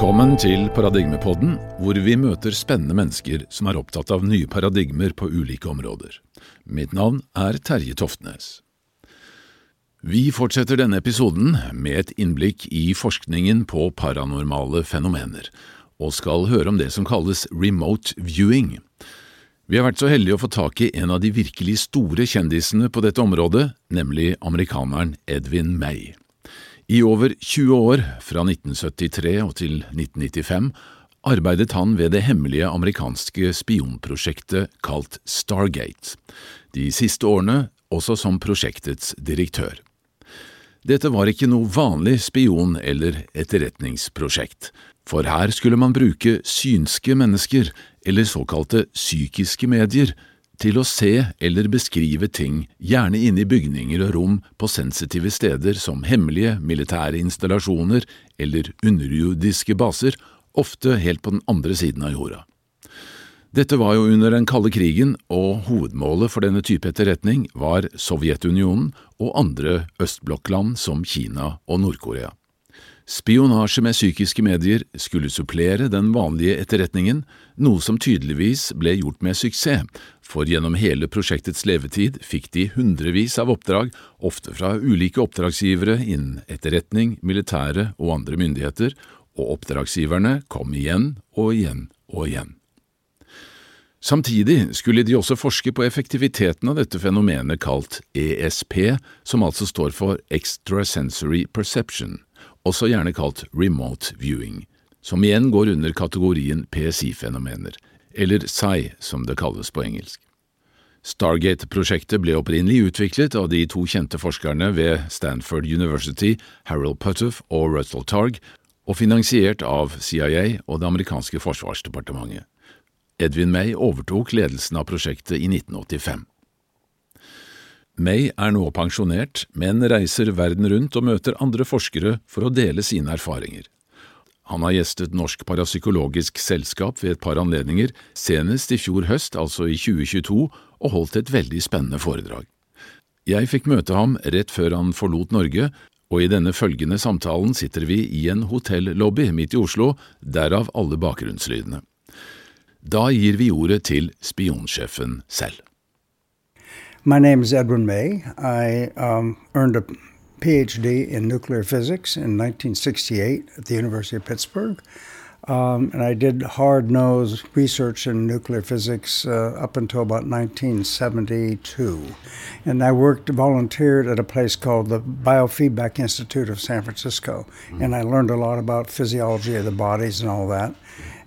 Velkommen til Paradigmepodden, hvor vi møter spennende mennesker som er opptatt av nye paradigmer på ulike områder. Mitt navn er Terje Toftnes. Vi fortsetter denne episoden med et innblikk i forskningen på paranormale fenomener, og skal høre om det som kalles remote viewing. Vi har vært så heldige å få tak i en av de virkelig store kjendisene på dette området, nemlig amerikaneren Edvin May. I over 20 år, fra 1973 og til 1995, arbeidet han ved det hemmelige amerikanske spionprosjektet kalt Stargate, de siste årene også som prosjektets direktør. Dette var ikke noe vanlig spion- eller etterretningsprosjekt, for her skulle man bruke synske mennesker, eller såkalte psykiske medier, til å se eller beskrive ting, gjerne inne i bygninger og rom på sensitive steder som hemmelige militære installasjoner eller underjordiske baser, ofte helt på den andre siden av jorda. Dette var jo under den kalde krigen, og hovedmålet for denne type etterretning var Sovjetunionen og andre østblokkland som Kina og Nord-Korea. Spionasje med psykiske medier skulle supplere den vanlige etterretningen, noe som tydeligvis ble gjort med suksess, for gjennom hele prosjektets levetid fikk de hundrevis av oppdrag, ofte fra ulike oppdragsgivere innen etterretning, militære og andre myndigheter, og oppdragsgiverne kom igjen og igjen og igjen. Samtidig skulle de også forske på effektiviteten av dette fenomenet kalt ESP, som altså står for Extrasensory Perception også gjerne kalt remote viewing, som igjen går under kategorien PSI-fenomener, eller SAI som det kalles på engelsk. Stargate-prosjektet ble opprinnelig utviklet av de to kjente forskerne ved Stanford University, Harold Puttoff og Russell Targ, og finansiert av CIA og det amerikanske forsvarsdepartementet. Edwin May overtok ledelsen av prosjektet i 1985. May er nå pensjonert, men reiser verden rundt og møter andre forskere for å dele sine erfaringer. Han har gjestet Norsk Parapsykologisk Selskap ved et par anledninger, senest i fjor høst, altså i 2022, og holdt et veldig spennende foredrag. Jeg fikk møte ham rett før han forlot Norge, og i denne følgende samtalen sitter vi i en hotellobby midt i Oslo, derav alle bakgrunnslydene. Da gir vi ordet til spionsjefen selv. My name Edwin May. I um, earned a PhD in nuclear physics in 1968 at the University of Pittsburgh. Um, and I did hard nosed research in nuclear physics uh, up until about 1972. And I worked, volunteered at a place called the Biofeedback Institute of San Francisco. Mm-hmm. And I learned a lot about physiology of the bodies and all that.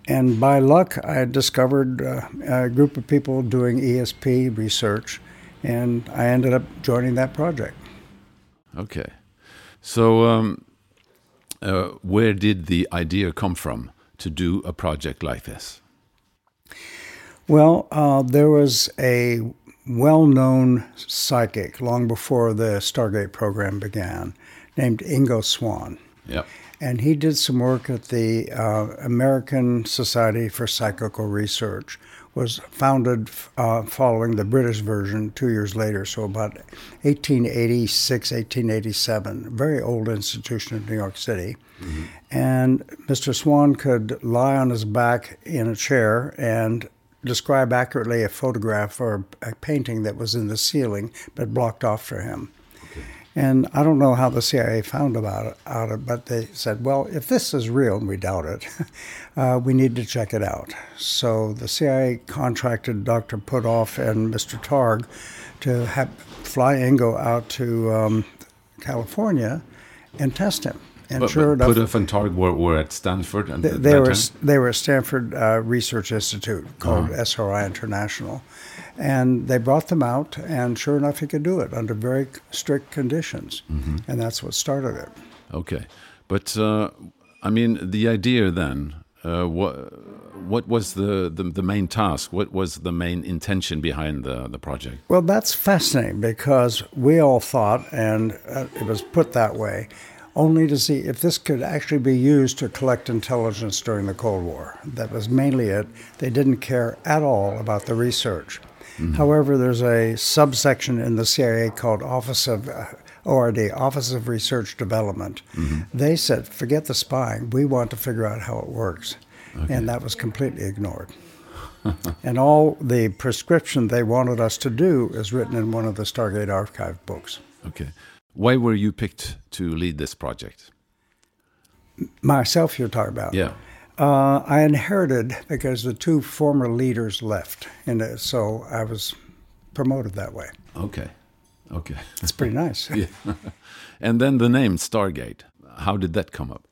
And by luck, I discovered uh, a group of people doing ESP research and I ended up joining that project. Okay, so um, uh, where did the idea come from to do a project like this? Well, uh, there was a well-known psychic long before the Stargate program began, named Ingo Swann. Yep. And he did some work at the uh, American Society for Psychical Research, was founded uh, following the British version two years later, so about 1886, 1887. Very old institution in New York City. Mm-hmm. And Mr. Swann could lie on his back in a chair and describe accurately a photograph or a painting that was in the ceiling but blocked off for him. And I don't know how the CIA found about it, out it, but they said, well, if this is real, and we doubt it, uh, we need to check it out. So the CIA contracted Dr. Puthoff and Mr. Targ to have, fly Ingo out to um, California and test him. And but, sure but enough, Puthoff and Targ were, were at Stanford. And they, they were they were at Stanford uh, Research Institute called uh-huh. SRI International, and they brought them out, and sure enough, he could do it under very strict conditions. Mm-hmm. And that's what started it. Okay. But, uh, I mean, the idea then, uh, what, what was the, the, the, main task? What was the main intention behind the, the project? Well, that's fascinating because we all thought, and uh, it was put that way, only to see if this could actually be used to collect intelligence during the Cold War. That was mainly it. They didn't care at all about the research. Mm-hmm. However, there's a subsection in the CIA called Office of uh, ORD, Office of Research Development. They said, forget the spying. We want to figure out how it works. And that was completely ignored. and all the prescription they wanted us to do is written in one of the Stargate archive books. Okay. Why were you picked to lead this project? Myself, you're talking about. Yeah. Uh, I inherited because the two former leaders left, and uh, so I was promoted that way. Okay. Okay. That's pretty nice. yeah. and then the name Stargate. How did that come up?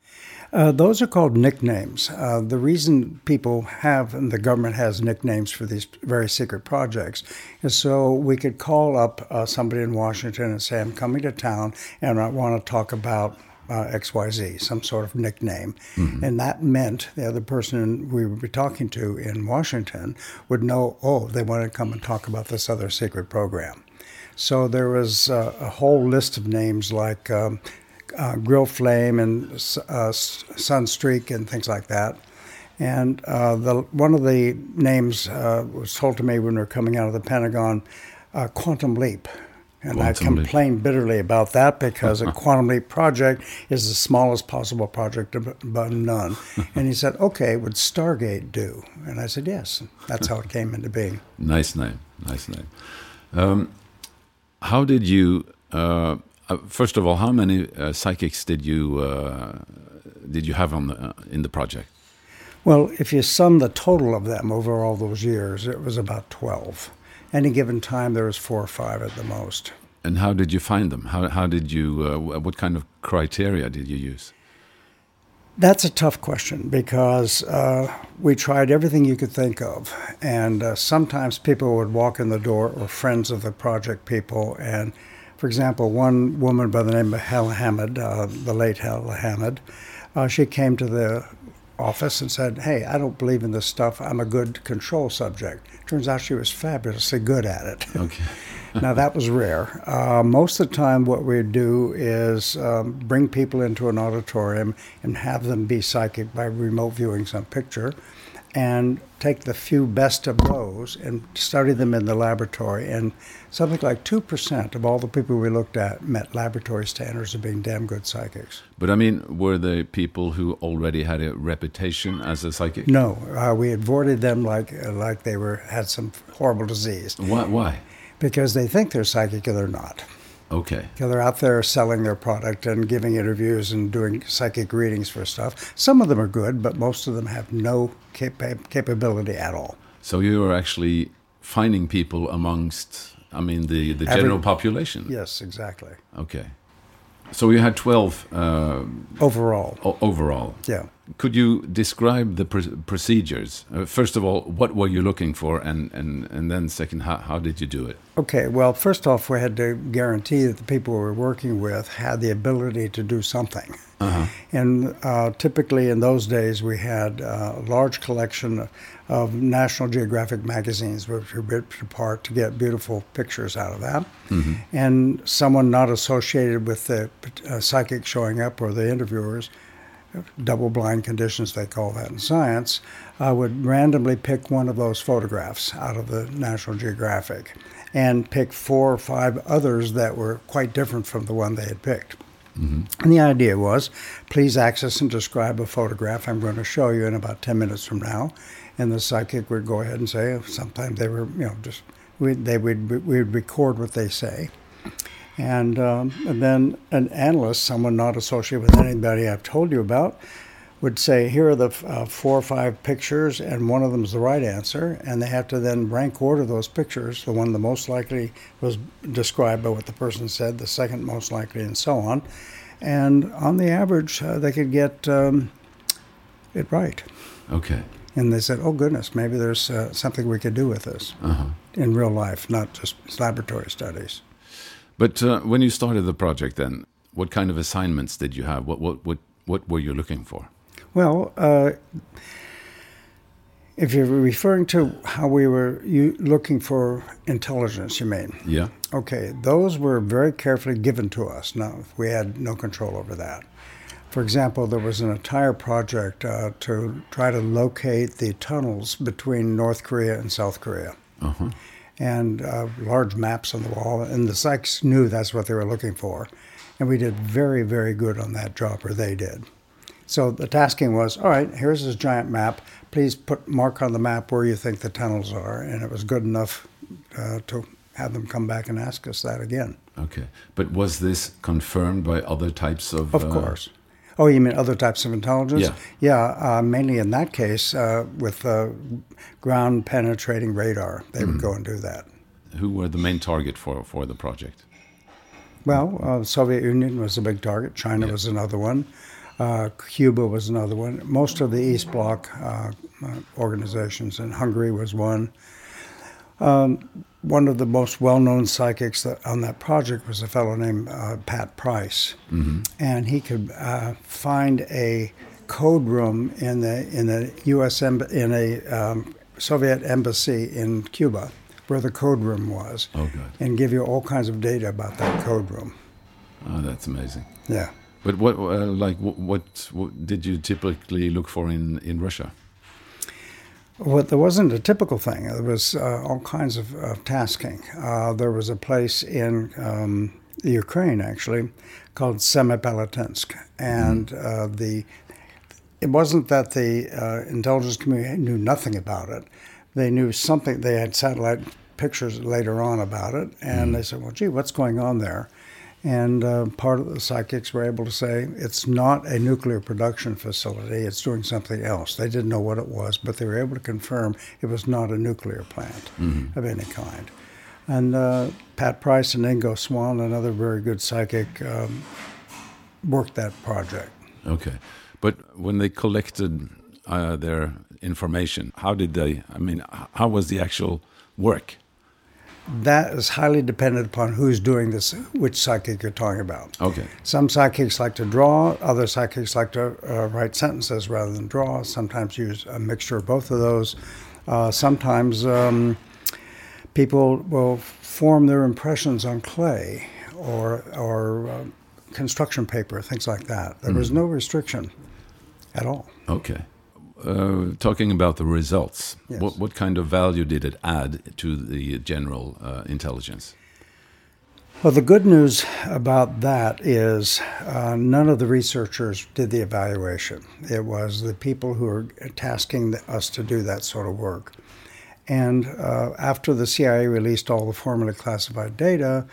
Uh, those are called nicknames. Uh, the reason people have, and the government has nicknames for these very secret projects, is so we could call up uh, somebody in Washington and say, I'm coming to town and I want to talk about uh, XYZ, some sort of nickname. Mm-hmm. And that meant the other person we would be talking to in Washington would know, oh, they want to come and talk about this other secret program. So there was uh, a whole list of names like um, uh, Grill Flame and uh, Sunstreak and things like that. And uh, the, one of the names uh, was told to me when we were coming out of the Pentagon, uh, Quantum Leap. And quantum I complained leap. bitterly about that because a quantum leap project is the smallest possible project but none. and he said, okay, would Stargate do? And I said, yes. That's how it came into being. Nice name. Nice name. Um, how did you, uh, first of all, how many uh, psychics did you, uh, did you have on the, uh, in the project? Well, if you sum the total of them over all those years, it was about 12 any given time there was four or five at the most. And how did you find them? How, how did you, uh, what kind of criteria did you use? That's a tough question because uh, we tried everything you could think of. And uh, sometimes people would walk in the door or friends of the project people. And for example, one woman by the name of Hella Hammid, uh, the late Hella Hammid, uh, she came to the office and said, Hey, I don't believe in this stuff. I'm a good control subject. Turns out she was fabulously good at it. Okay. now, that was rare. Uh, most of the time, what we do is um, bring people into an auditorium and have them be psychic by remote viewing some picture and take the few best of those and study them in the laboratory. And something like 2% of all the people we looked at met laboratory standards of being damn good psychics. But I mean, were they people who already had a reputation as a psychic? No, uh, we avoided them like, uh, like they were had some horrible disease. Why? why? Because they think they're psychic and they're not. Okay. Because they're out there selling their product and giving interviews and doing psychic readings for stuff. Some of them are good, but most of them have no cap- capability at all. So you are actually finding people amongst, I mean, the, the general population? Yes, exactly. Okay. So you had 12 uh, overall. overall. Yeah. Could you describe the pr procedures? Uh, first of all, what were you looking for? And, and, and then, second, how, how did you do it? Okay, well, first off, we had to guarantee that the people we were working with had the ability to do something. Uh-huh. And uh, typically in those days, we had uh, a large collection of National Geographic magazines, which were ripped apart to get beautiful pictures out of that. Mm-hmm. And someone not associated with the uh, psychic showing up or the interviewers, double blind conditions, they call that in science, uh, would randomly pick one of those photographs out of the National Geographic and pick four or five others that were quite different from the one they had picked. Mm-hmm. And the idea was please access and describe a photograph I'm going to show you in about 10 minutes from now. And the psychic would go ahead and say, sometimes they were, you know, just, we, they would, we would record what they say. And, um, and then an analyst, someone not associated with anybody I've told you about, would say, here are the uh, four or five pictures, and one of them is the right answer, and they have to then rank order those pictures. The one the most likely was described by what the person said, the second most likely, and so on. And on the average, uh, they could get um, it right. Okay. And they said, oh, goodness, maybe there's uh, something we could do with this uh-huh. in real life, not just laboratory studies. But uh, when you started the project, then, what kind of assignments did you have? What, what, what, what were you looking for? Well, uh, if you're referring to how we were you looking for intelligence, you mean? Yeah. Okay, those were very carefully given to us. Now, we had no control over that. For example, there was an entire project uh, to try to locate the tunnels between North Korea and South Korea. Uh-huh. And uh, large maps on the wall. And the psychs knew that's what they were looking for. And we did very, very good on that job, or they did. So the tasking was, all right, here's this giant map. Please put mark on the map where you think the tunnels are. And it was good enough uh, to have them come back and ask us that again. Okay, but was this confirmed by other types of? Of uh, course. Oh, you mean other types of intelligence? Yeah. Yeah, uh, mainly in that case uh, with uh, ground penetrating radar. They would go and do that. Who were the main target for for the project? Well, uh, Soviet Union was a big target. China Yeah. was another one. Uh, Cuba was another one. Most of the East Bloc uh, uh, organizations, and Hungary was one. Um, one of the most well-known psychics that, on that project was a fellow named uh, Pat Price, and he could uh, find a code room in the in the U.S. Emb- in a um, Soviet embassy in Cuba, where the code room was, Oh, and give you all kinds of data about that code room. Oh, that's amazing. Yeah. But what, uh, like, what, what, what did you typically look for in in Russia? Well, there wasn't a typical thing. There was uh, all kinds of, of tasking. Uh, there was a place in um, Ukraine, actually, called Semipalatinsk, and uh, the it wasn't that the uh, intelligence community knew nothing about it. They knew something. They had satellite pictures later on about it, and they said, "Well, gee, what's going on there?" And uh, part of the psychics were able to say it's not a nuclear production facility; it's doing something else. They didn't know what it was, but they were able to confirm it was not a nuclear plant of any kind. And uh, Pat Price and Ingo Swann, another very good psychic, um, worked that project. Okay, but when they collected uh, their information, how did they? I mean, how was the actual work? That is highly dependent upon who's doing this, which psychic you're talking about. Okay, Some psychics like to draw, other psychics like to uh, write sentences rather than draw, sometimes use a mixture of both of those. Uh, sometimes um, people will form their impressions on clay or, or uh, construction paper, things like that. There was no restriction at all. okay. Uh, talking about the results, Yes. what what kind of value did it add to the general uh, intelligence? Well, the good news about that is uh, none of the researchers did the evaluation. It was the people who were tasking us to do that sort of work. And uh, after the CIA released all the formally classified data,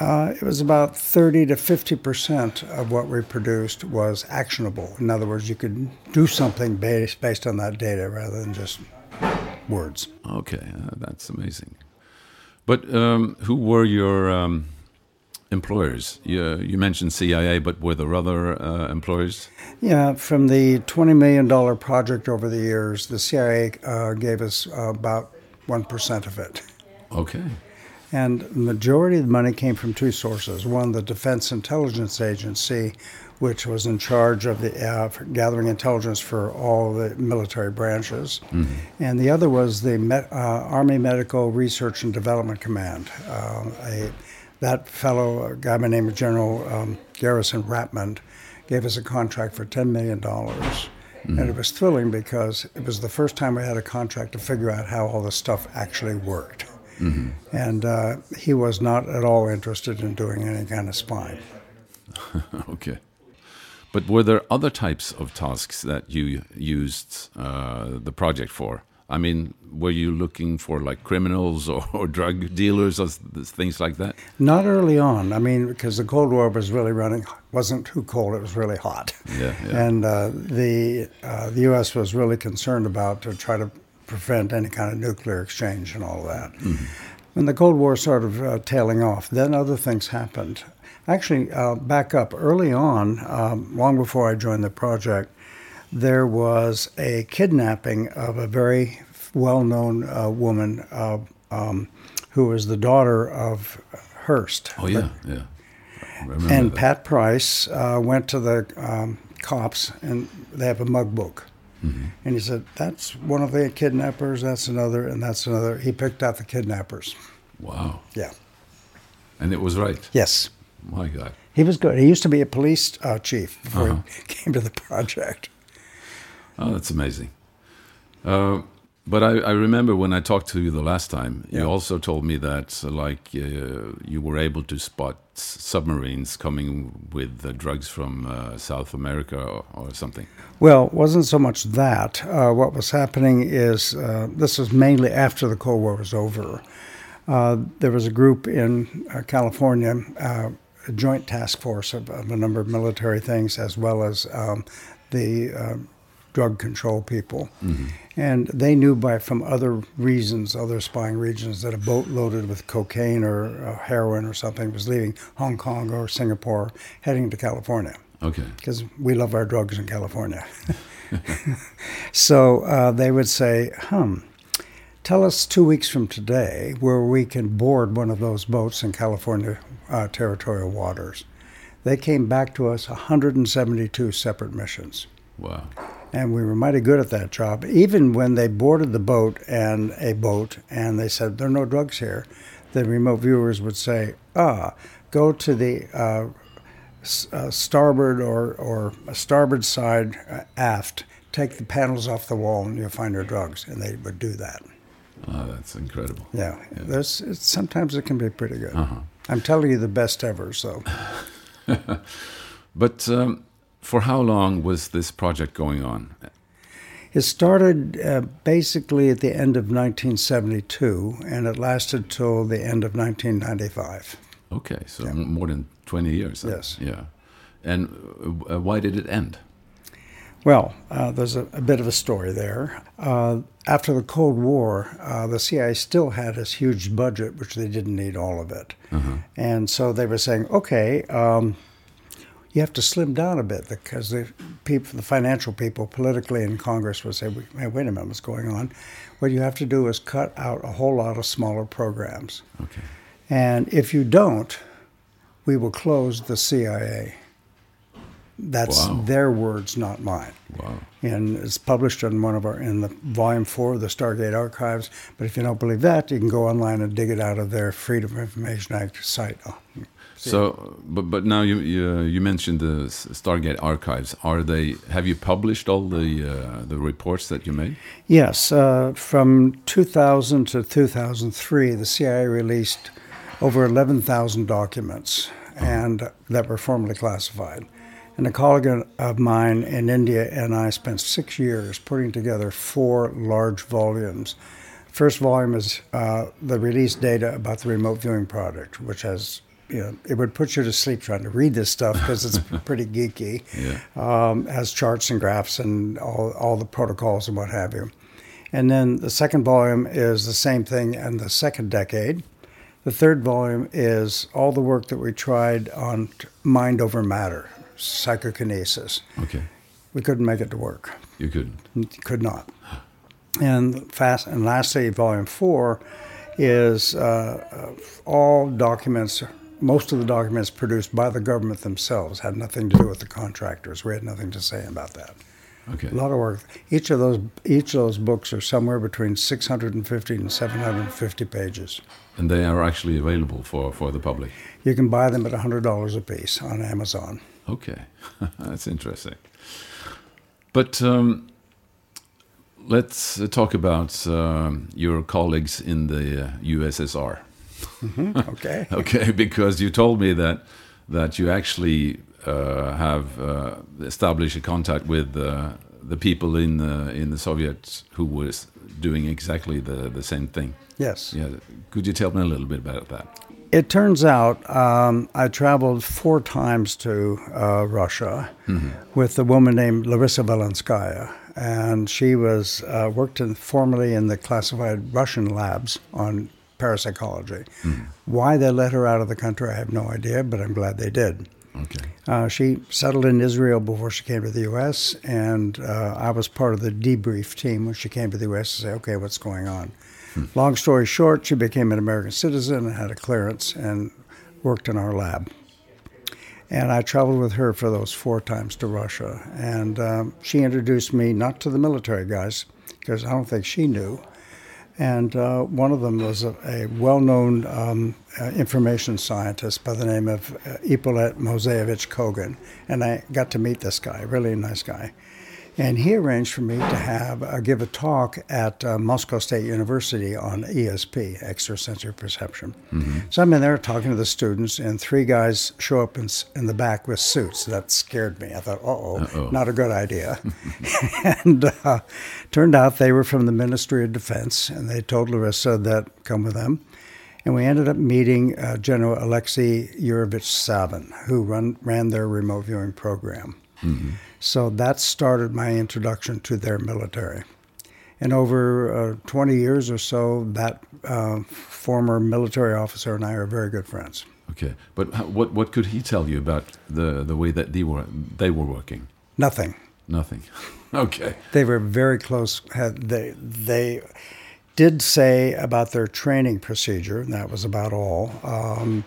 uh, it was about 30 to 50 percent of what we produced was actionable. In other words, you could do something based, based on that data rather than just words. Okay, uh, that's amazing. But um, who were your um, employers? You, you mentioned CIA, but were there other uh, employers? Yeah, from the $20 million project over the years, the CIA uh, gave us uh, about 1% of it. Okay. And the majority of the money came from two sources. One, the Defense Intelligence Agency, which was in charge of the uh, gathering intelligence for all the military branches, and the other was the Met, uh, Army Medical Research and Development Command. Uh, a, that fellow, a guy by the name of General um, Garrison Rapmund, gave us a contract for $10 million. And it was thrilling because it was the first time we had a contract to figure out how all this stuff actually worked. And uh, he was not at all interested in doing any kind of spying. Okay. But were there other types of tasks that you used uh, the project for? I mean, were you looking for like criminals or, or drug dealers or things like that? Not early on. I mean, because the Cold War was really running, wasn't too cold, it was really hot. Yeah, yeah. And uh, the, uh, the U.S. was really concerned about to try to prevent any kind of nuclear exchange and all that. When the Cold War started uh, tailing off, then other things happened. Actually, uh, back up early on, um, long before I joined the project, there was a kidnapping of a very well known uh, woman uh, um, who was the daughter of Hearst. Oh yeah, yeah. And that. Pat Price uh, went to the um, cops, and they have a mug book. And he said, That's one of the kidnappers, that's another, and that's another. He picked out the kidnappers. Wow. Yeah. And it was right. Yes. My God. He was good. He used to be a police uh, chief before Uh-huh. he came to the project. Oh, that's amazing. Uh, But I, I remember when I talked to you the last time, Yeah. you also told me that like uh, you were able to spot submarines coming with uh, drugs from uh, South America or, or something. Well, it wasn't so much that. Uh, what was happening is uh, this was mainly after the Cold War was over. Uh, there was a group in uh, California, uh, a joint task force of, of a number of military things, as well as um, the uh, drug control people. And they knew by from other reasons, other spying regions, that a boat loaded with cocaine or uh, heroin or something was leaving Hong Kong or Singapore, heading to California Okay. because we love our drugs in California. so uh, they would say, "Hum, tell us two weeks from today where we can board one of those boats in California uh, territorial waters." They came back to us 172 separate missions. Wow. And we were mighty good at that job. Even when they boarded the boat and a boat and they said, There are no drugs here, the remote viewers would say, Ah, go to the uh, s- uh, starboard or, or starboard side uh, aft, take the panels off the wall, and you'll find your drugs. And they would do that. Oh, that's incredible. Yeah. There's, it's, sometimes it can be pretty good. Uh-huh. I'm telling you the best ever. So But um, for how long was this project going on? it started uh, basically at the end of 1972 and it lasted till the end of 1995. Okay, so m- more than 20 years. then. Yes. Yeah. And uh, why did it end? Well, uh, there's a, a bit of a story there. Uh, after the Cold War, uh, the CIA still had this huge budget, which they didn't need all of it. And so they were saying, okay, um, you have to slim down a bit because the people, the financial people, politically in Congress would say, hey, wait a minute, what's going on? What you have to do is cut out a whole lot of smaller programs. Okay. And if you don't, we will close the CIA. That's Wow. their words, not mine. Wow. And it's published in one of our in the volume four of the Stargate archives. But if you don't believe that, you can go online and dig it out of their Freedom of Information Act site. Oh, hmm. Oh, So, but but now you you, you mentioned the Stargate archives. Are they? Have you published all the uh, the reports that you made? Yes, uh, from 2000 to 2003, the CIA released over 11,000 documents and that were formally classified. And a colleague of mine in India and I spent six years putting together four large volumes. First volume is uh, the release data about the remote viewing project, which has you know, it would put you to sleep trying to read this stuff because it's pretty geeky. Yeah. Um, has charts and graphs and all, all the protocols and what have you. And then the second volume is the same thing in the second decade. The third volume is all the work that we tried on mind over matter, psychokinesis. Okay, We couldn't make it to work you couldn't. could not. And fast and lastly, volume four is uh, uh, all documents. Most of the documents produced by the government themselves had nothing to do with the contractors. We had nothing to say about that. Okay. A lot of work. Each of those each of those books are somewhere between 650 and 750 pages. And they are actually available for for the public. You can buy them at $100 a piece on Amazon. Okay, that's interesting. But um, let's uh, talk about um, your colleagues in the uh, USSR. Okay. Okay, because you told me that that you actually uh, have uh, established a contact with uh, the people in the in the Soviets who was doing exactly the the same thing. Yes. Yeah, could you tell me a little bit about that? It turns out um, I traveled four times to uh, Russia with a woman named Larissa Vilenskaya, and she was uh, worked in, formerly in the classified Russian labs on parapsychology. Why they let her out of the country, I have no idea, but I'm glad they did. Okay. Uh, she settled in Israel before she came to the U.S., and uh, I was part of the debrief team when she came to the U.S. to say, okay, what's going on? Long story short, she became an American citizen and had a clearance and worked in our lab. And I traveled with her for those four times to Russia. And um, she introduced me not to the military guys, because I don't think she knew. And uh, one of them was a, a well known um, uh, information scientist by the name of uh, Ippolit Moseyevich Kogan. And I got to meet this guy, really nice guy. And he arranged for me to have uh, give a talk at uh, Moscow State University on ESP, extrasensory perception. Mm-hmm. So I'm in there talking to the students, and three guys show up in, in the back with suits. That scared me. I thought, oh, not a good idea. and uh, turned out they were from the Ministry of Defense, and they told Larissa that come with them. And we ended up meeting uh, General Alexei Yurovich Savin, who run, ran their remote viewing program. Mm-hmm. So that started my introduction to their military. And over uh, 20 years or so, that uh, former military officer and I are very good friends. Okay, but how, what what could he tell you about the the way that they were they were working? Nothing. Nothing. okay. They were very close. Had they they did say about their training procedure, and that was about all. Um,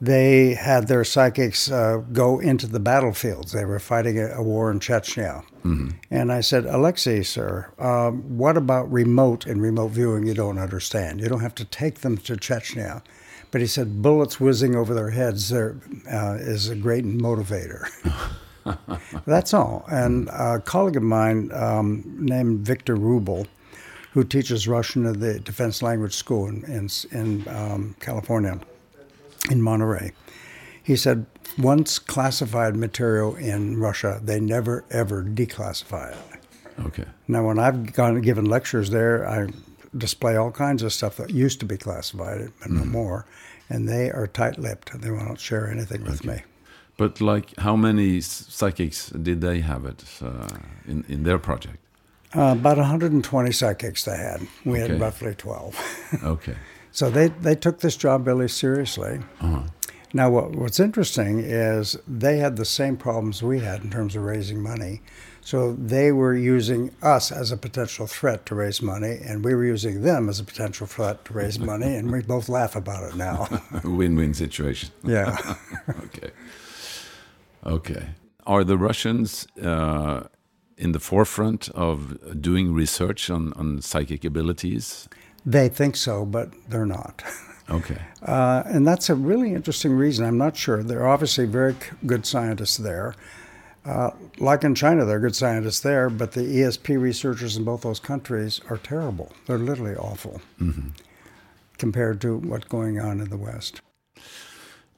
they had their psychics uh, go into the battlefields. They were fighting a, a war in Chechnya. Mm-hmm. And I said, Alexei, sir, um, what about remote and remote viewing you don't understand? You don't have to take them to Chechnya. But he said, bullets whizzing over their heads there, uh, is a great motivator. That's all. And a colleague of mine um, named Victor Rubel, who teaches Russian at the Defense Language School in, in, in um, California, in Monterey. He said, once classified material in Russia, they never ever declassify it. Okay. Now, when I've gone given lectures there, I display all kinds of stuff that used to be classified, but mm. no more, and they are tight-lipped. They won't share anything with okay. me. But like, how many psychics did they have it uh, in in their project? Uh, about 120 psychics they had. We okay. had roughly 12. okay. So they, they took this job really seriously. Uh-huh. Now, what, what's interesting is they had the same problems we had in terms of raising money. So they were using us as a potential threat to raise money, and we were using them as a potential threat to raise money, and we both laugh about it now. Win-win situation. Yeah. okay. Okay. Are the Russians uh, in the forefront of doing research on, on psychic abilities? They think so, but they're not. Okay. Uh, and that's a really interesting reason. I'm not sure. There are obviously very good scientists there. Uh, like in China, there are good scientists there, but the ESP researchers in both those countries are terrible. They're literally awful mm-hmm. compared to what's going on in the West.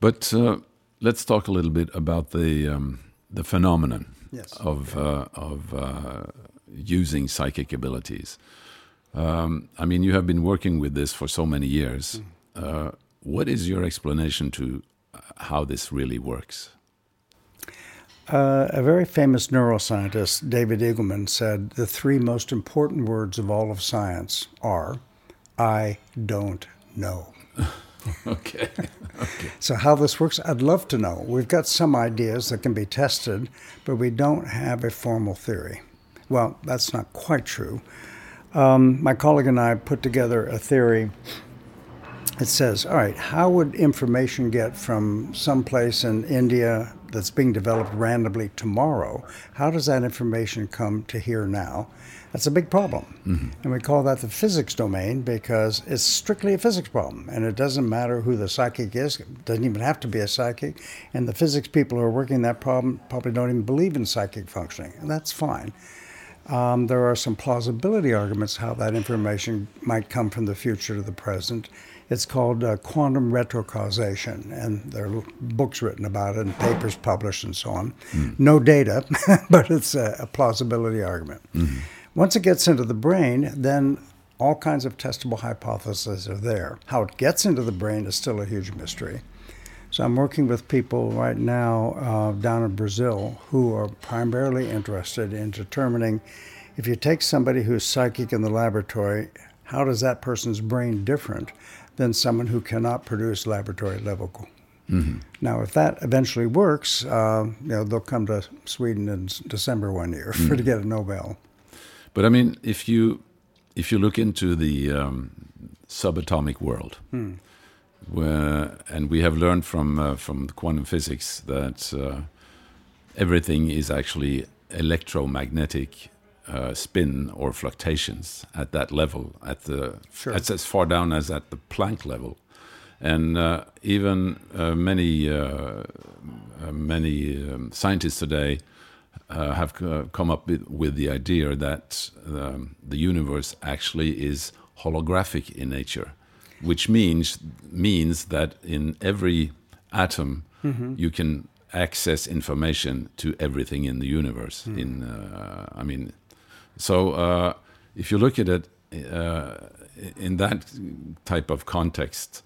But uh, let's talk a little bit about the um, the phenomenon yes. of uh, of uh, using psychic abilities. Um, I mean, you have been working with this for so many years. Mm. what is your explanation to how this really works? Uh, a very famous neuroscientist, David Eagleman, said the three most important words of all of science are I don't know. okay. okay. So, how this works, I'd love to know. We've got some ideas that can be tested, but we don't have a formal theory. Well, that's not quite true. Um, my colleague and I put together a theory. It says, all right, how would information get from someplace in India that's being developed randomly tomorrow? How does that information come to here now? That's a big problem. Mm-hmm. And we call that the physics domain because it's strictly a physics problem. And it doesn't matter who the psychic is, it doesn't even have to be a psychic. And the physics people who are working that problem probably don't even believe in psychic functioning. And that's fine. Um, there are some plausibility arguments how that information might come from the future to the present. It's called uh, quantum retrocausation, and there are books written about it and papers published and so on. Mm. No data, but it's a, a plausibility argument. Mm-hmm. Once it gets into the brain, then all kinds of testable hypotheses are there. How it gets into the brain is still a huge mystery. So I'm working with people right now uh, down in Brazil who are primarily interested in determining if you take somebody who's psychic in the laboratory, how does that person's brain different than someone who cannot produce laboratory level? Mm-hmm. Now, if that eventually works, uh, you know they'll come to Sweden in December one year mm-hmm. for to get a Nobel. But I mean, if you if you look into the um, subatomic world. Hmm where, and we have learned from uh, from quantum physics that uh, everything is actually electromagnetic uh, spin or fluctuations at that level, at the sure. at as far down as at the Planck level, and uh, even uh, many uh, many um, scientists today uh, have uh, come up with, with, the idea that um, the universe actually is holographic in nature, which means means that in every atom mm-hmm. you can access information to everything in the universe. Mm. In uh, I mean, so uh, if you look at it uh, in that type of context,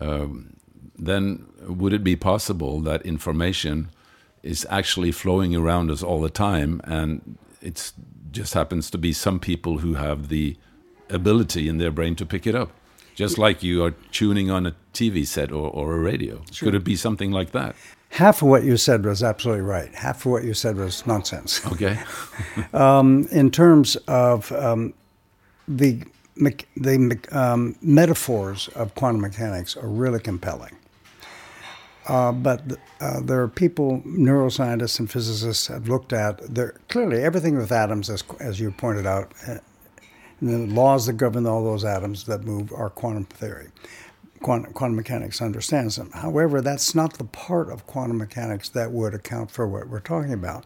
um, then would it be possible that information is actually flowing around us all the time, and it just happens to be some people who have the ability in their brain to pick it up? Just like you are tuning on a TV set or, or a radio. Sure. Could it be something like that? half of what you said was absolutely right. Half of what you said was nonsense. Okay. um, in terms of um, the the um, metaphors of quantum mechanics are really compelling. Uh, but uh, there are people, neuroscientists and physicists, have looked at there clearly everything with atoms, as, as you pointed out, the laws that govern all those atoms that move are quantum theory quantum, quantum mechanics understands them. However, that's not the part of quantum mechanics that would account for what we're talking about.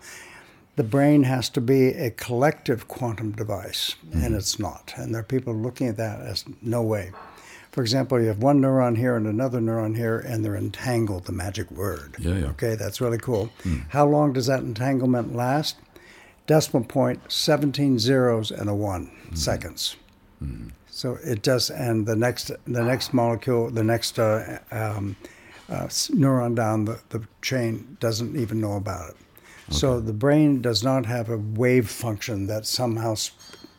The brain has to be a collective quantum device, mm-hmm. and it's not. And there are people looking at that as no way. For example, you have one neuron here and another neuron here, and they're entangled, the magic word. Yeah, yeah. Okay, that's really cool. Mm. How long does that entanglement last? Decimal point, 17 zeros and a one mm. seconds. Mm. So it does, and the next the next molecule, the next uh, um, uh, neuron down the, the chain doesn't even know about it. Okay. So the brain does not have a wave function that somehow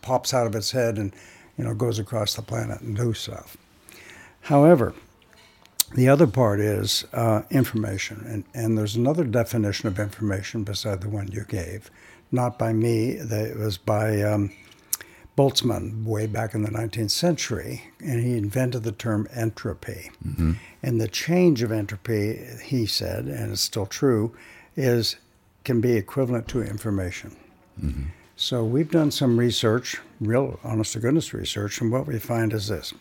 pops out of its head and you know goes across the planet and do stuff. However, the other part is uh, information, and, and there's another definition of information beside the one you gave, not by me. It was by um, Boltzmann way back in the 19th century, and he invented the term entropy. Mm-hmm. And the change of entropy, he said, and it's still true, is can be equivalent to information. Mm-hmm. So we've done some research, real honest to goodness research, and what we find is this.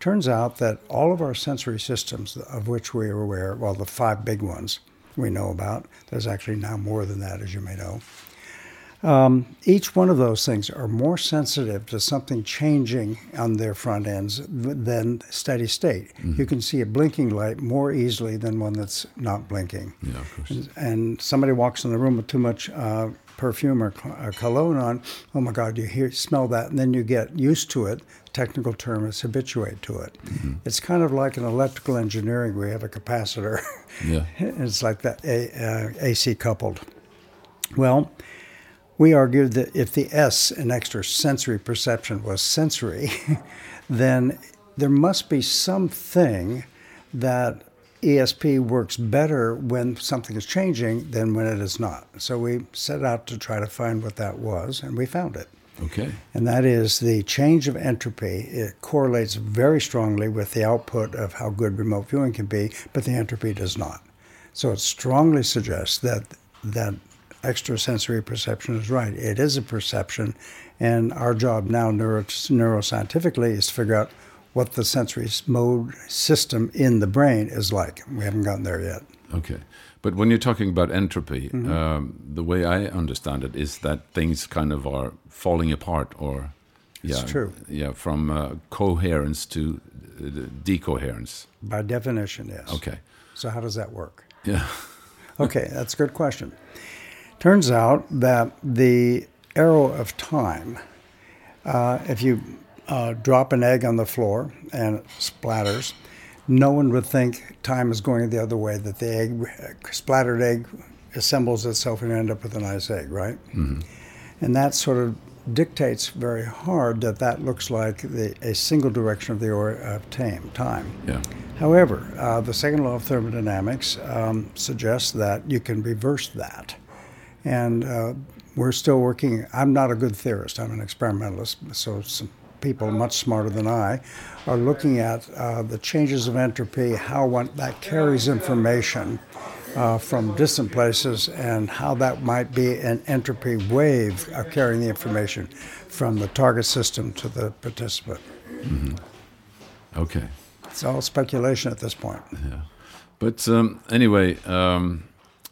Turns out that all of our sensory systems, of which we are aware, well, the five big ones we know about, there's actually now more than that, as you may know, um, each one of those things are more sensitive to something changing on their front ends than steady state. Mm-hmm. You can see a blinking light more easily than one that's not blinking. Yeah, of course. And, and somebody walks in the room with too much uh, perfume or uh, cologne on. Oh my God, you hear, smell that, and then you get used to it. Technical term is habituate to it. Mm-hmm. It's kind of like an electrical engineering. We have a capacitor. Yeah, it's like that a, uh, AC coupled. Well we argued that if the S in extrasensory perception was sensory, then there must be something that ESP works better when something is changing than when it is not. So we set out to try to find what that was, and we found it. Okay. And that is the change of entropy. It correlates very strongly with the output of how good remote viewing can be, but the entropy does not. So it strongly suggests that that extrasensory perception is right. It is a perception, and our job now neuro- neuroscientifically is to figure out what the sensory mode system in the brain is like. We haven't gotten there yet. Okay. But when you're talking about entropy, mm-hmm. um, the way I understand it is that things kind of are falling apart or yeah, it's true. Yeah, from uh, coherence to uh, decoherence. By definition, yes. Okay. So how does that work? Yeah. okay, that's a good question. Turns out that the arrow of time, uh, if you uh, drop an egg on the floor and it splatters, no one would think time is going the other way, that the egg, splattered egg assembles itself and you end up with a nice egg, right? Mm-hmm. And that sort of dictates very hard that that looks like the, a single direction of the or, of time. time. Yeah. However, uh, the second law of thermodynamics um, suggests that you can reverse that. And uh, we're still working. I'm not a good theorist, I'm an experimentalist, so some people much smarter than I are looking at uh, the changes of entropy, how one, that carries information. Uh, from distant places and how that might be an entropy wave of carrying the information from the target system to the participant. Mm-hmm. Okay. It's all speculation at this point. Yeah. But um, anyway, um,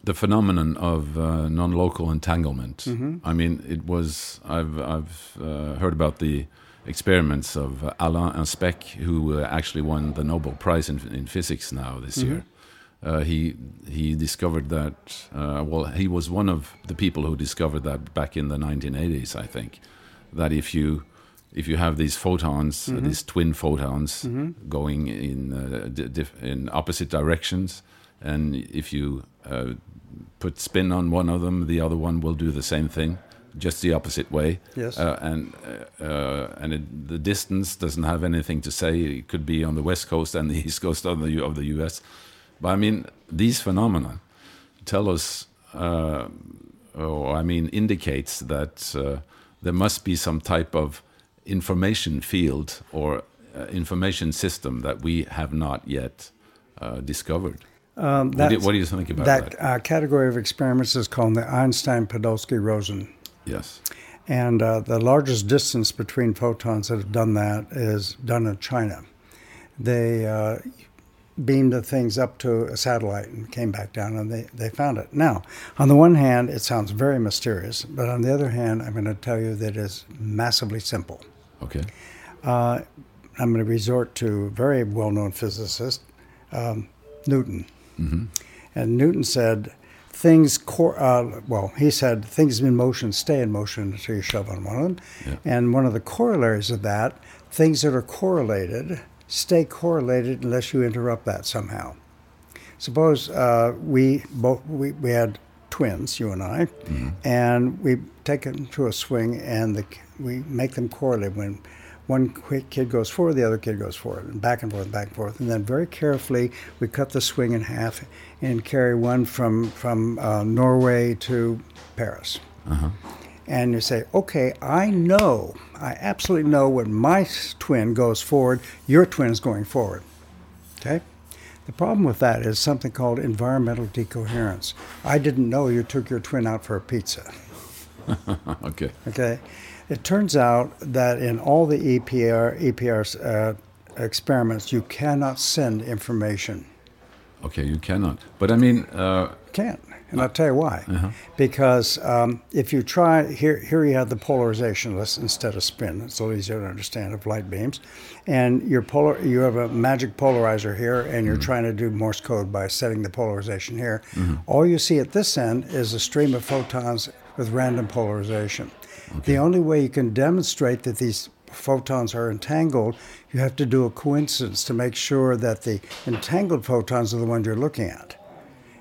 the phenomenon of uh, non-local entanglement. Mm-hmm. I mean, it was I've I've uh, heard about the experiments of uh, Alain Aspect, who uh, actually won the Nobel Prize in, in physics now this Mm-hmm. year. Uh, he he discovered that. Uh, well, he was one of the people who discovered that back in the 1980s, I think. That if you if you have these photons, uh, Mm-hmm. these twin photons going in uh, di- in opposite directions, and if you uh, put spin on one of them, the other one will do the same thing, just the opposite way. Yes. Uh, and uh, uh, and it, the distance doesn't have anything to say. It could be on the west coast and the east coast of the of the U.S. But I mean, these phenomena tell us, uh, or I mean, indicates that uh, there must be some type of information field or uh, information system that we have not yet uh, discovered. Um, What do, you, what do you think about that that? uh, category of experiments is called the Einstein-Podolsky-Rosen. Yes. And uh, the largest distance between photons that have done that is done in China. They uh, beamed the things up to a satellite and came back down and they, they found it. Now, on the one hand, it sounds very mysterious, but on the other hand, I'm going to tell you that it's massively simple. Okay. Uh, I'm going to resort to a very well known physicist, um, Newton. And Newton said, things, cor- uh, well, he said, things in motion stay in motion until you shove on one of them. Yeah. And one of the corollaries of that, things that are correlated stay correlated unless you interrupt that somehow. Suppose uh, we both we, we had twins, you and I, and we take them to a swing and the, we make them correlate when one quick kid goes forward, the other kid goes forward, and back and forth, back and forth, and then very carefully we cut the swing in half and carry one from from uh, Norway to Paris and you say, okay, I know, I absolutely know when my twin goes forward, your twin is going forward. Okay? The problem with that is something called environmental decoherence. I didn't know you took your twin out for a pizza. okay. Okay? It turns out that in all the EPR, EPR uh, experiments, you cannot send information. Okay. You cannot. But I mean, uh, can't. And I'll tell you why. Because um, if you try, here, here you have the polarization list instead of spin. It's a little easier to understand of light beams. And your polar, you have a magic polarizer here, and you're trying to do Morse code by setting the polarization here. All you see at this end is a stream of photons with random polarization. The only way you can demonstrate that these photons are entangled, you have to do a coincidence to make sure that the entangled photons are the ones you're looking at.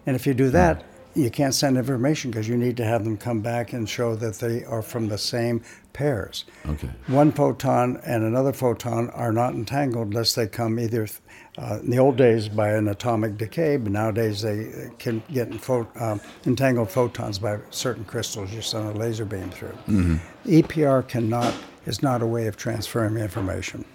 And if you do that, you can't send information because you need to have them come back and show that they are from the same pairs. okay. One photon and another photon are not entangled unless they come either uh, in the old days by an atomic decay, but nowadays they can get pho- um, entangled photons by certain crystals you send a laser beam through. EPR cannot is not a way of transferring information.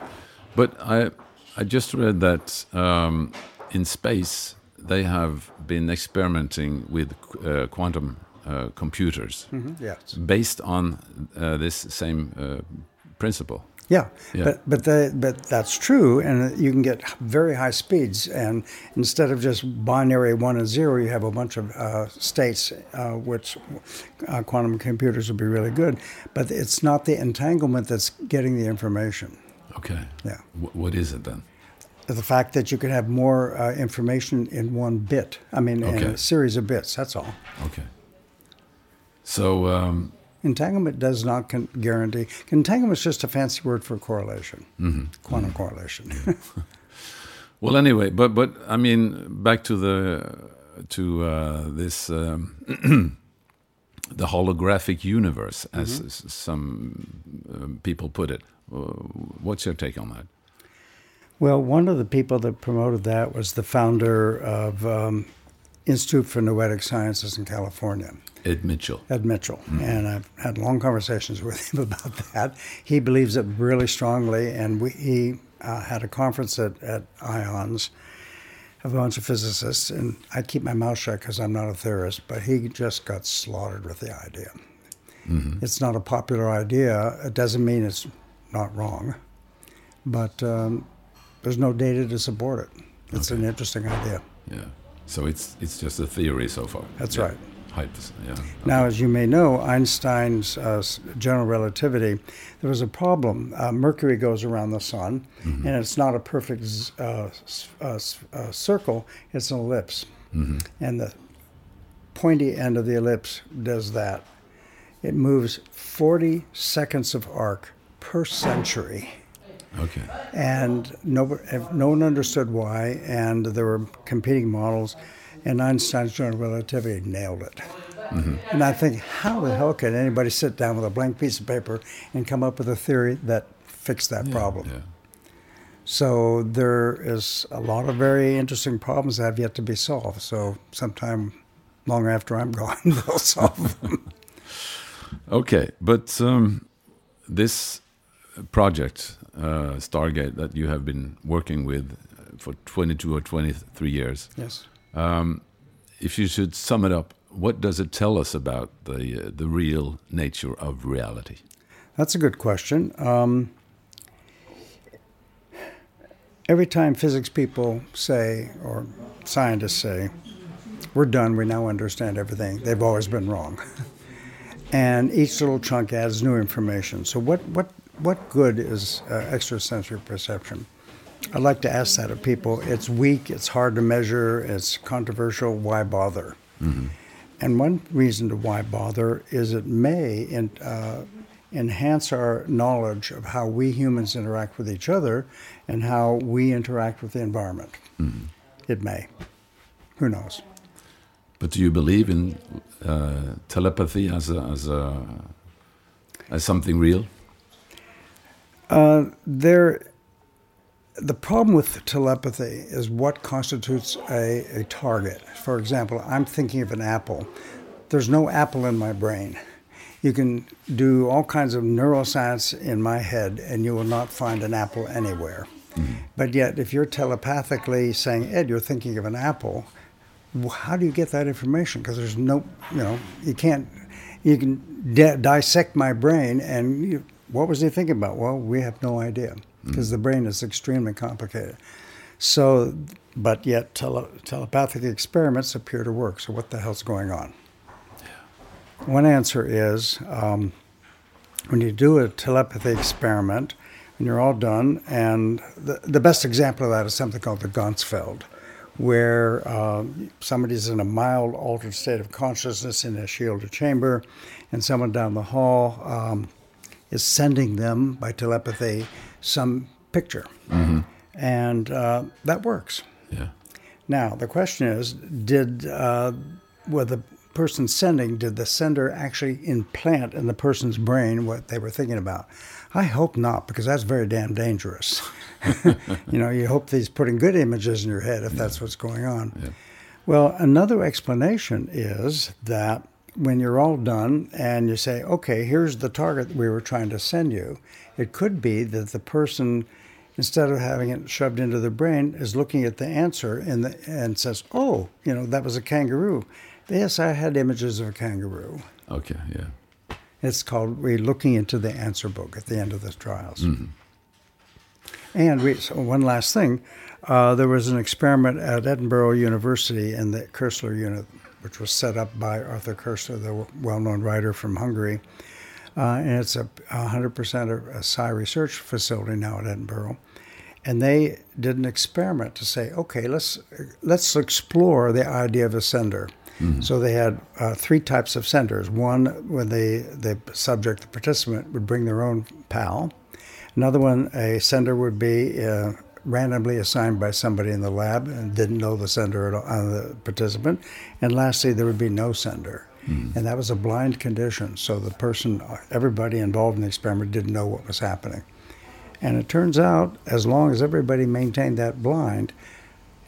But I, I just read that um, in space they have been experimenting with uh, quantum uh, computers Yes. based on uh, this same uh, principle. Yeah, Yeah. but but the, but that's true, and you can get very high speeds. And instead of just binary one and zero, you have a bunch of uh, states, uh, which uh, quantum computers would be really good. But it's not the entanglement that's getting the information. Okay. Yeah, W- what is it then? the fact that you can have more uh, information in one bit. I mean, in a series of bits. That's all. Okay. So um, Entanglement does not con- guarantee. Entanglement is just a fancy word for correlation, quantum correlation. Well, anyway, but but I mean, back to the to uh, this um, the holographic universe, as s- some um, people put it. Uh, what's your take on that? Well, one of the people that promoted that was the founder of um, Institute for Noetic Sciences in California, Ed Mitchell. Ed Mitchell. And I've had long conversations with him about that. He believes it really strongly, and we, he uh, had a conference at, at IONS of a bunch of physicists, and I keep my mouth shut because I'm not a theorist, but he just got slaughtered with the idea. It's not a popular idea. It doesn't mean it's not wrong, but um, there's no data to support it. It's an interesting idea. Yeah. So it's it's just a theory so far. That's Yeah. right. Hypes, yeah. Now, as you may know, Einstein's uh, general relativity, there was a problem. Uh, Mercury goes around the sun, and it's not a perfect uh, uh, uh, circle, it's an ellipse. And the pointy end of the ellipse does that. It moves 40 seconds of arc per century. Okay. And no, no one understood why, and there were competing models, and Einstein's general relativity nailed it. And I think, how the hell can anybody sit down with a blank piece of paper and come up with a theory that fixed that problem? Yeah. So there is a lot of very interesting problems that have yet to be solved. So sometime long after I'm gone, they'll solve them. Okay, but um, this project, uh, Stargate, that you have been working with for 22 or 23 years, yes. if you should sum it up, what does it tell us about the uh, the real nature of reality? That's a good question. Um, every time physics people say, or scientists say, we're done, we now understand everything, they've always been wrong. and each little chunk adds new information. So, what, what, what good is uh, extrasensory perception? I like to ask that of people. It's weak, it's hard to measure, it's controversial. Why bother? And one reason to why bother is it may in, uh, enhance our knowledge of how we humans interact with each other and how we interact with the environment. It may. Who knows? But do you believe in uh, telepathy as a, as a as something real? Uh, there, the problem with telepathy is what constitutes a, a target. For example, I'm thinking of an apple. There's no apple in my brain. You can do all kinds of neuroscience in my head, and you will not find an apple anywhere. Mm-hmm. But yet, if you're telepathically saying, Ed, you're thinking of an apple, how do you get that information? Because there's no, you know, you can't, you can di- dissect my brain and you, what was he thinking about? Well, we have no idea because the brain is extremely complicated. So, but yet tele- telepathic experiments appear to work. So, what the hell's going on? One answer is um, when you do a telepathy experiment, and you're all done, and the, the best example of that is something called the Ganzfeld, where um, somebody's in a mild altered state of consciousness in a shielded chamber, and someone down the hall um, is sending them by telepathy some picture. And uh, that works. Yeah. Now, the question is did, uh, the person sending, did the sender actually implant in the person's brain what they were thinking about? I hope not, because that's very damn dangerous. you know, you hope he's putting good images in your head if that's what's going on. Well, another explanation is that when you're all done and you say, okay, here's the target we were trying to send you, it could be that the person, instead of having it shoved into the brain, is looking at the answer and, the, and says, oh, you know, that was a kangaroo. Yes, I had images of a kangaroo. Okay. Yeah. It's called we're looking into the answer book at the end of the trials. And we, so one last thing, uh, there was an experiment at Edinburgh University in the Koestler unit, which was set up by Arthur Koestler, the well-known writer from Hungary. Uh, and it's a 100% a Psi research facility now at Edinburgh. And they did an experiment to say, okay, let's let's explore the idea of a sender. So they had uh, three types of senders. One, when the the subject, the participant, would bring their own pal. Another one, a sender would be uh, randomly assigned by somebody in the lab and didn't know the sender at all, uh, the participant. And lastly, there would be no sender. Hmm. And that was a blind condition. So the person, uh, everybody involved in the experiment didn't know what was happening. And it turns out, as long as everybody maintained that blind,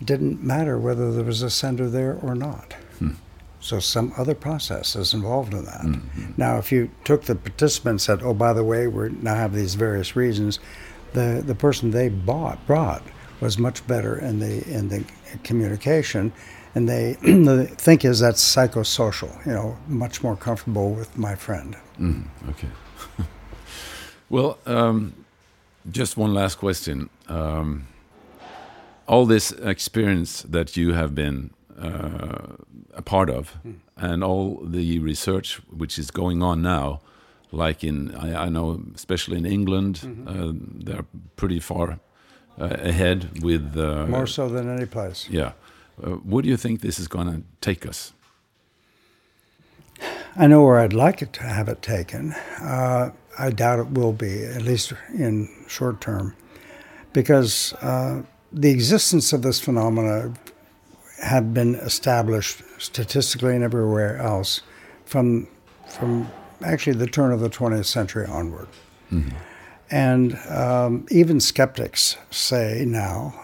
it didn't matter whether there was a sender there or not. Hmm. So some other process is involved in that. Hmm, now, if you took the participant and said, "Oh, by the way, we now have these various reasons," the the person they bought brought was much better in the in the communication, and they the think is that's psychosocial. You know, much more comfortable with my friend. Mm, okay. well, um, just one last question. Um, all this experience that you have been uh, a part of, mm. and all the research which is going on now, like in I, I know especially in England, mm -hmm. uh, they're pretty far uh, ahead with uh, more so than any place. Yeah, uh, where do you think this is going to take us? I know where I'd like it to have it taken. Uh, I doubt it will be, at least in short term, because the existence of this phenomena have been established statistically and everywhere else from from actually the turn of the 20th century onward. Mm-hmm. And um, even skeptics say now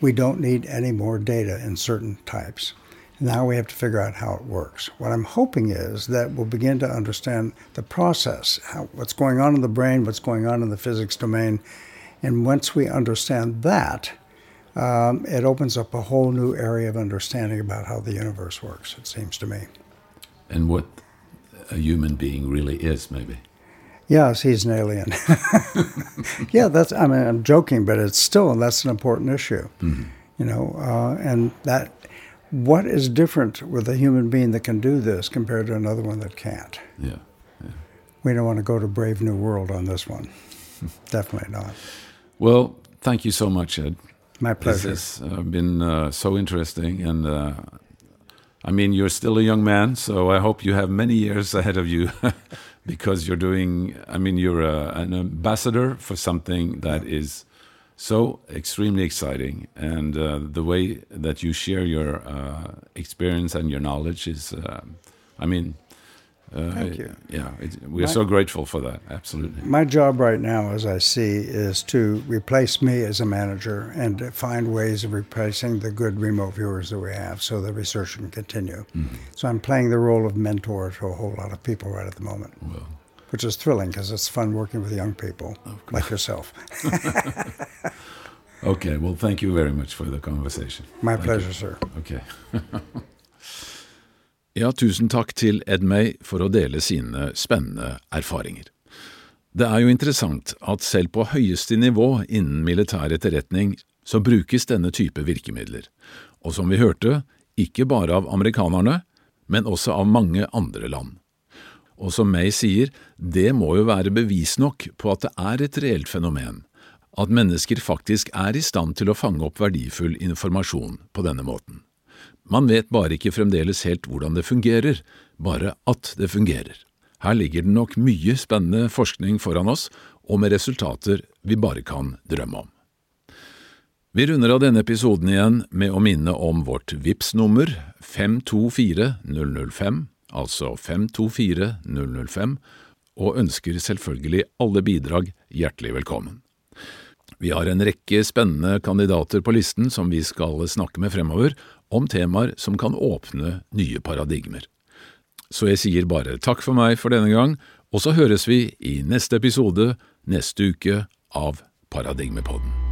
we don't need any more data in certain types. Now we have to figure out how it works. What I'm hoping is that we'll begin to understand the process, how, what's going on in the brain, what's going on in the physics domain. And once we understand that, um, it opens up a whole new area of understanding about how the universe works, it seems to me. And what a human being really is, maybe. Yes, he's an alien. yeah, that's. I mean, I'm joking, but it's still that's an important issue. Mm-hmm. You know, uh, and that what is different with a human being that can do this compared to another one that can't? Yeah, yeah. We don't want to go to Brave New World on this one. Definitely not. Well, thank you so much, Ed. My pleasure. This has uh, been uh, so interesting, and uh, I mean, you're still a young man, so I hope you have many years ahead of you, because you're doing. I mean, you're a, an ambassador for something that yeah. is so extremely exciting, and uh, the way that you share your uh, experience and your knowledge is. Uh, I mean, uh, Thank you. Yeah, we are my, so grateful for that. Absolutely. My job right now, as I see, is to replace me as a manager and find ways of replacing the good remote viewers that we have so the research can continue. Mm-hmm. So I'm playing the role of mentor to a whole lot of people right at the moment. Well, which is thrilling because it's fun working with young people like yourself. okay, well, thank you very much for the conversation. My thank pleasure, you. sir. Okay. Ja, tusen takk til Ed May for å dele sine spennende erfaringer. Det er jo interessant at selv på høyeste nivå innen militær etterretning så brukes denne type virkemidler, og som vi hørte, ikke bare av amerikanerne, men også av mange andre land. Og som May sier, det må jo være bevis nok på at det er et reelt fenomen, at mennesker faktisk er i stand til å fange opp verdifull informasjon på denne måten. Man vet bare ikke fremdeles helt hvordan det fungerer, bare at det fungerer. Her ligger det nok mye spennende forskning foran oss, og med resultater vi bare kan drømme om. Vi runder av denne episoden igjen med å minne om vårt VIPS nummer 524005, altså 524005, og ønsker selvfølgelig alle bidrag hjertelig velkommen. Vi har en rekke spennende kandidater på listen som vi skal snakke med fremover, om temaer som kan åpne nye paradigmer. Så jeg sier bare takk for meg for denne gang, og så høres vi i neste episode neste uke av Paradigmepodden.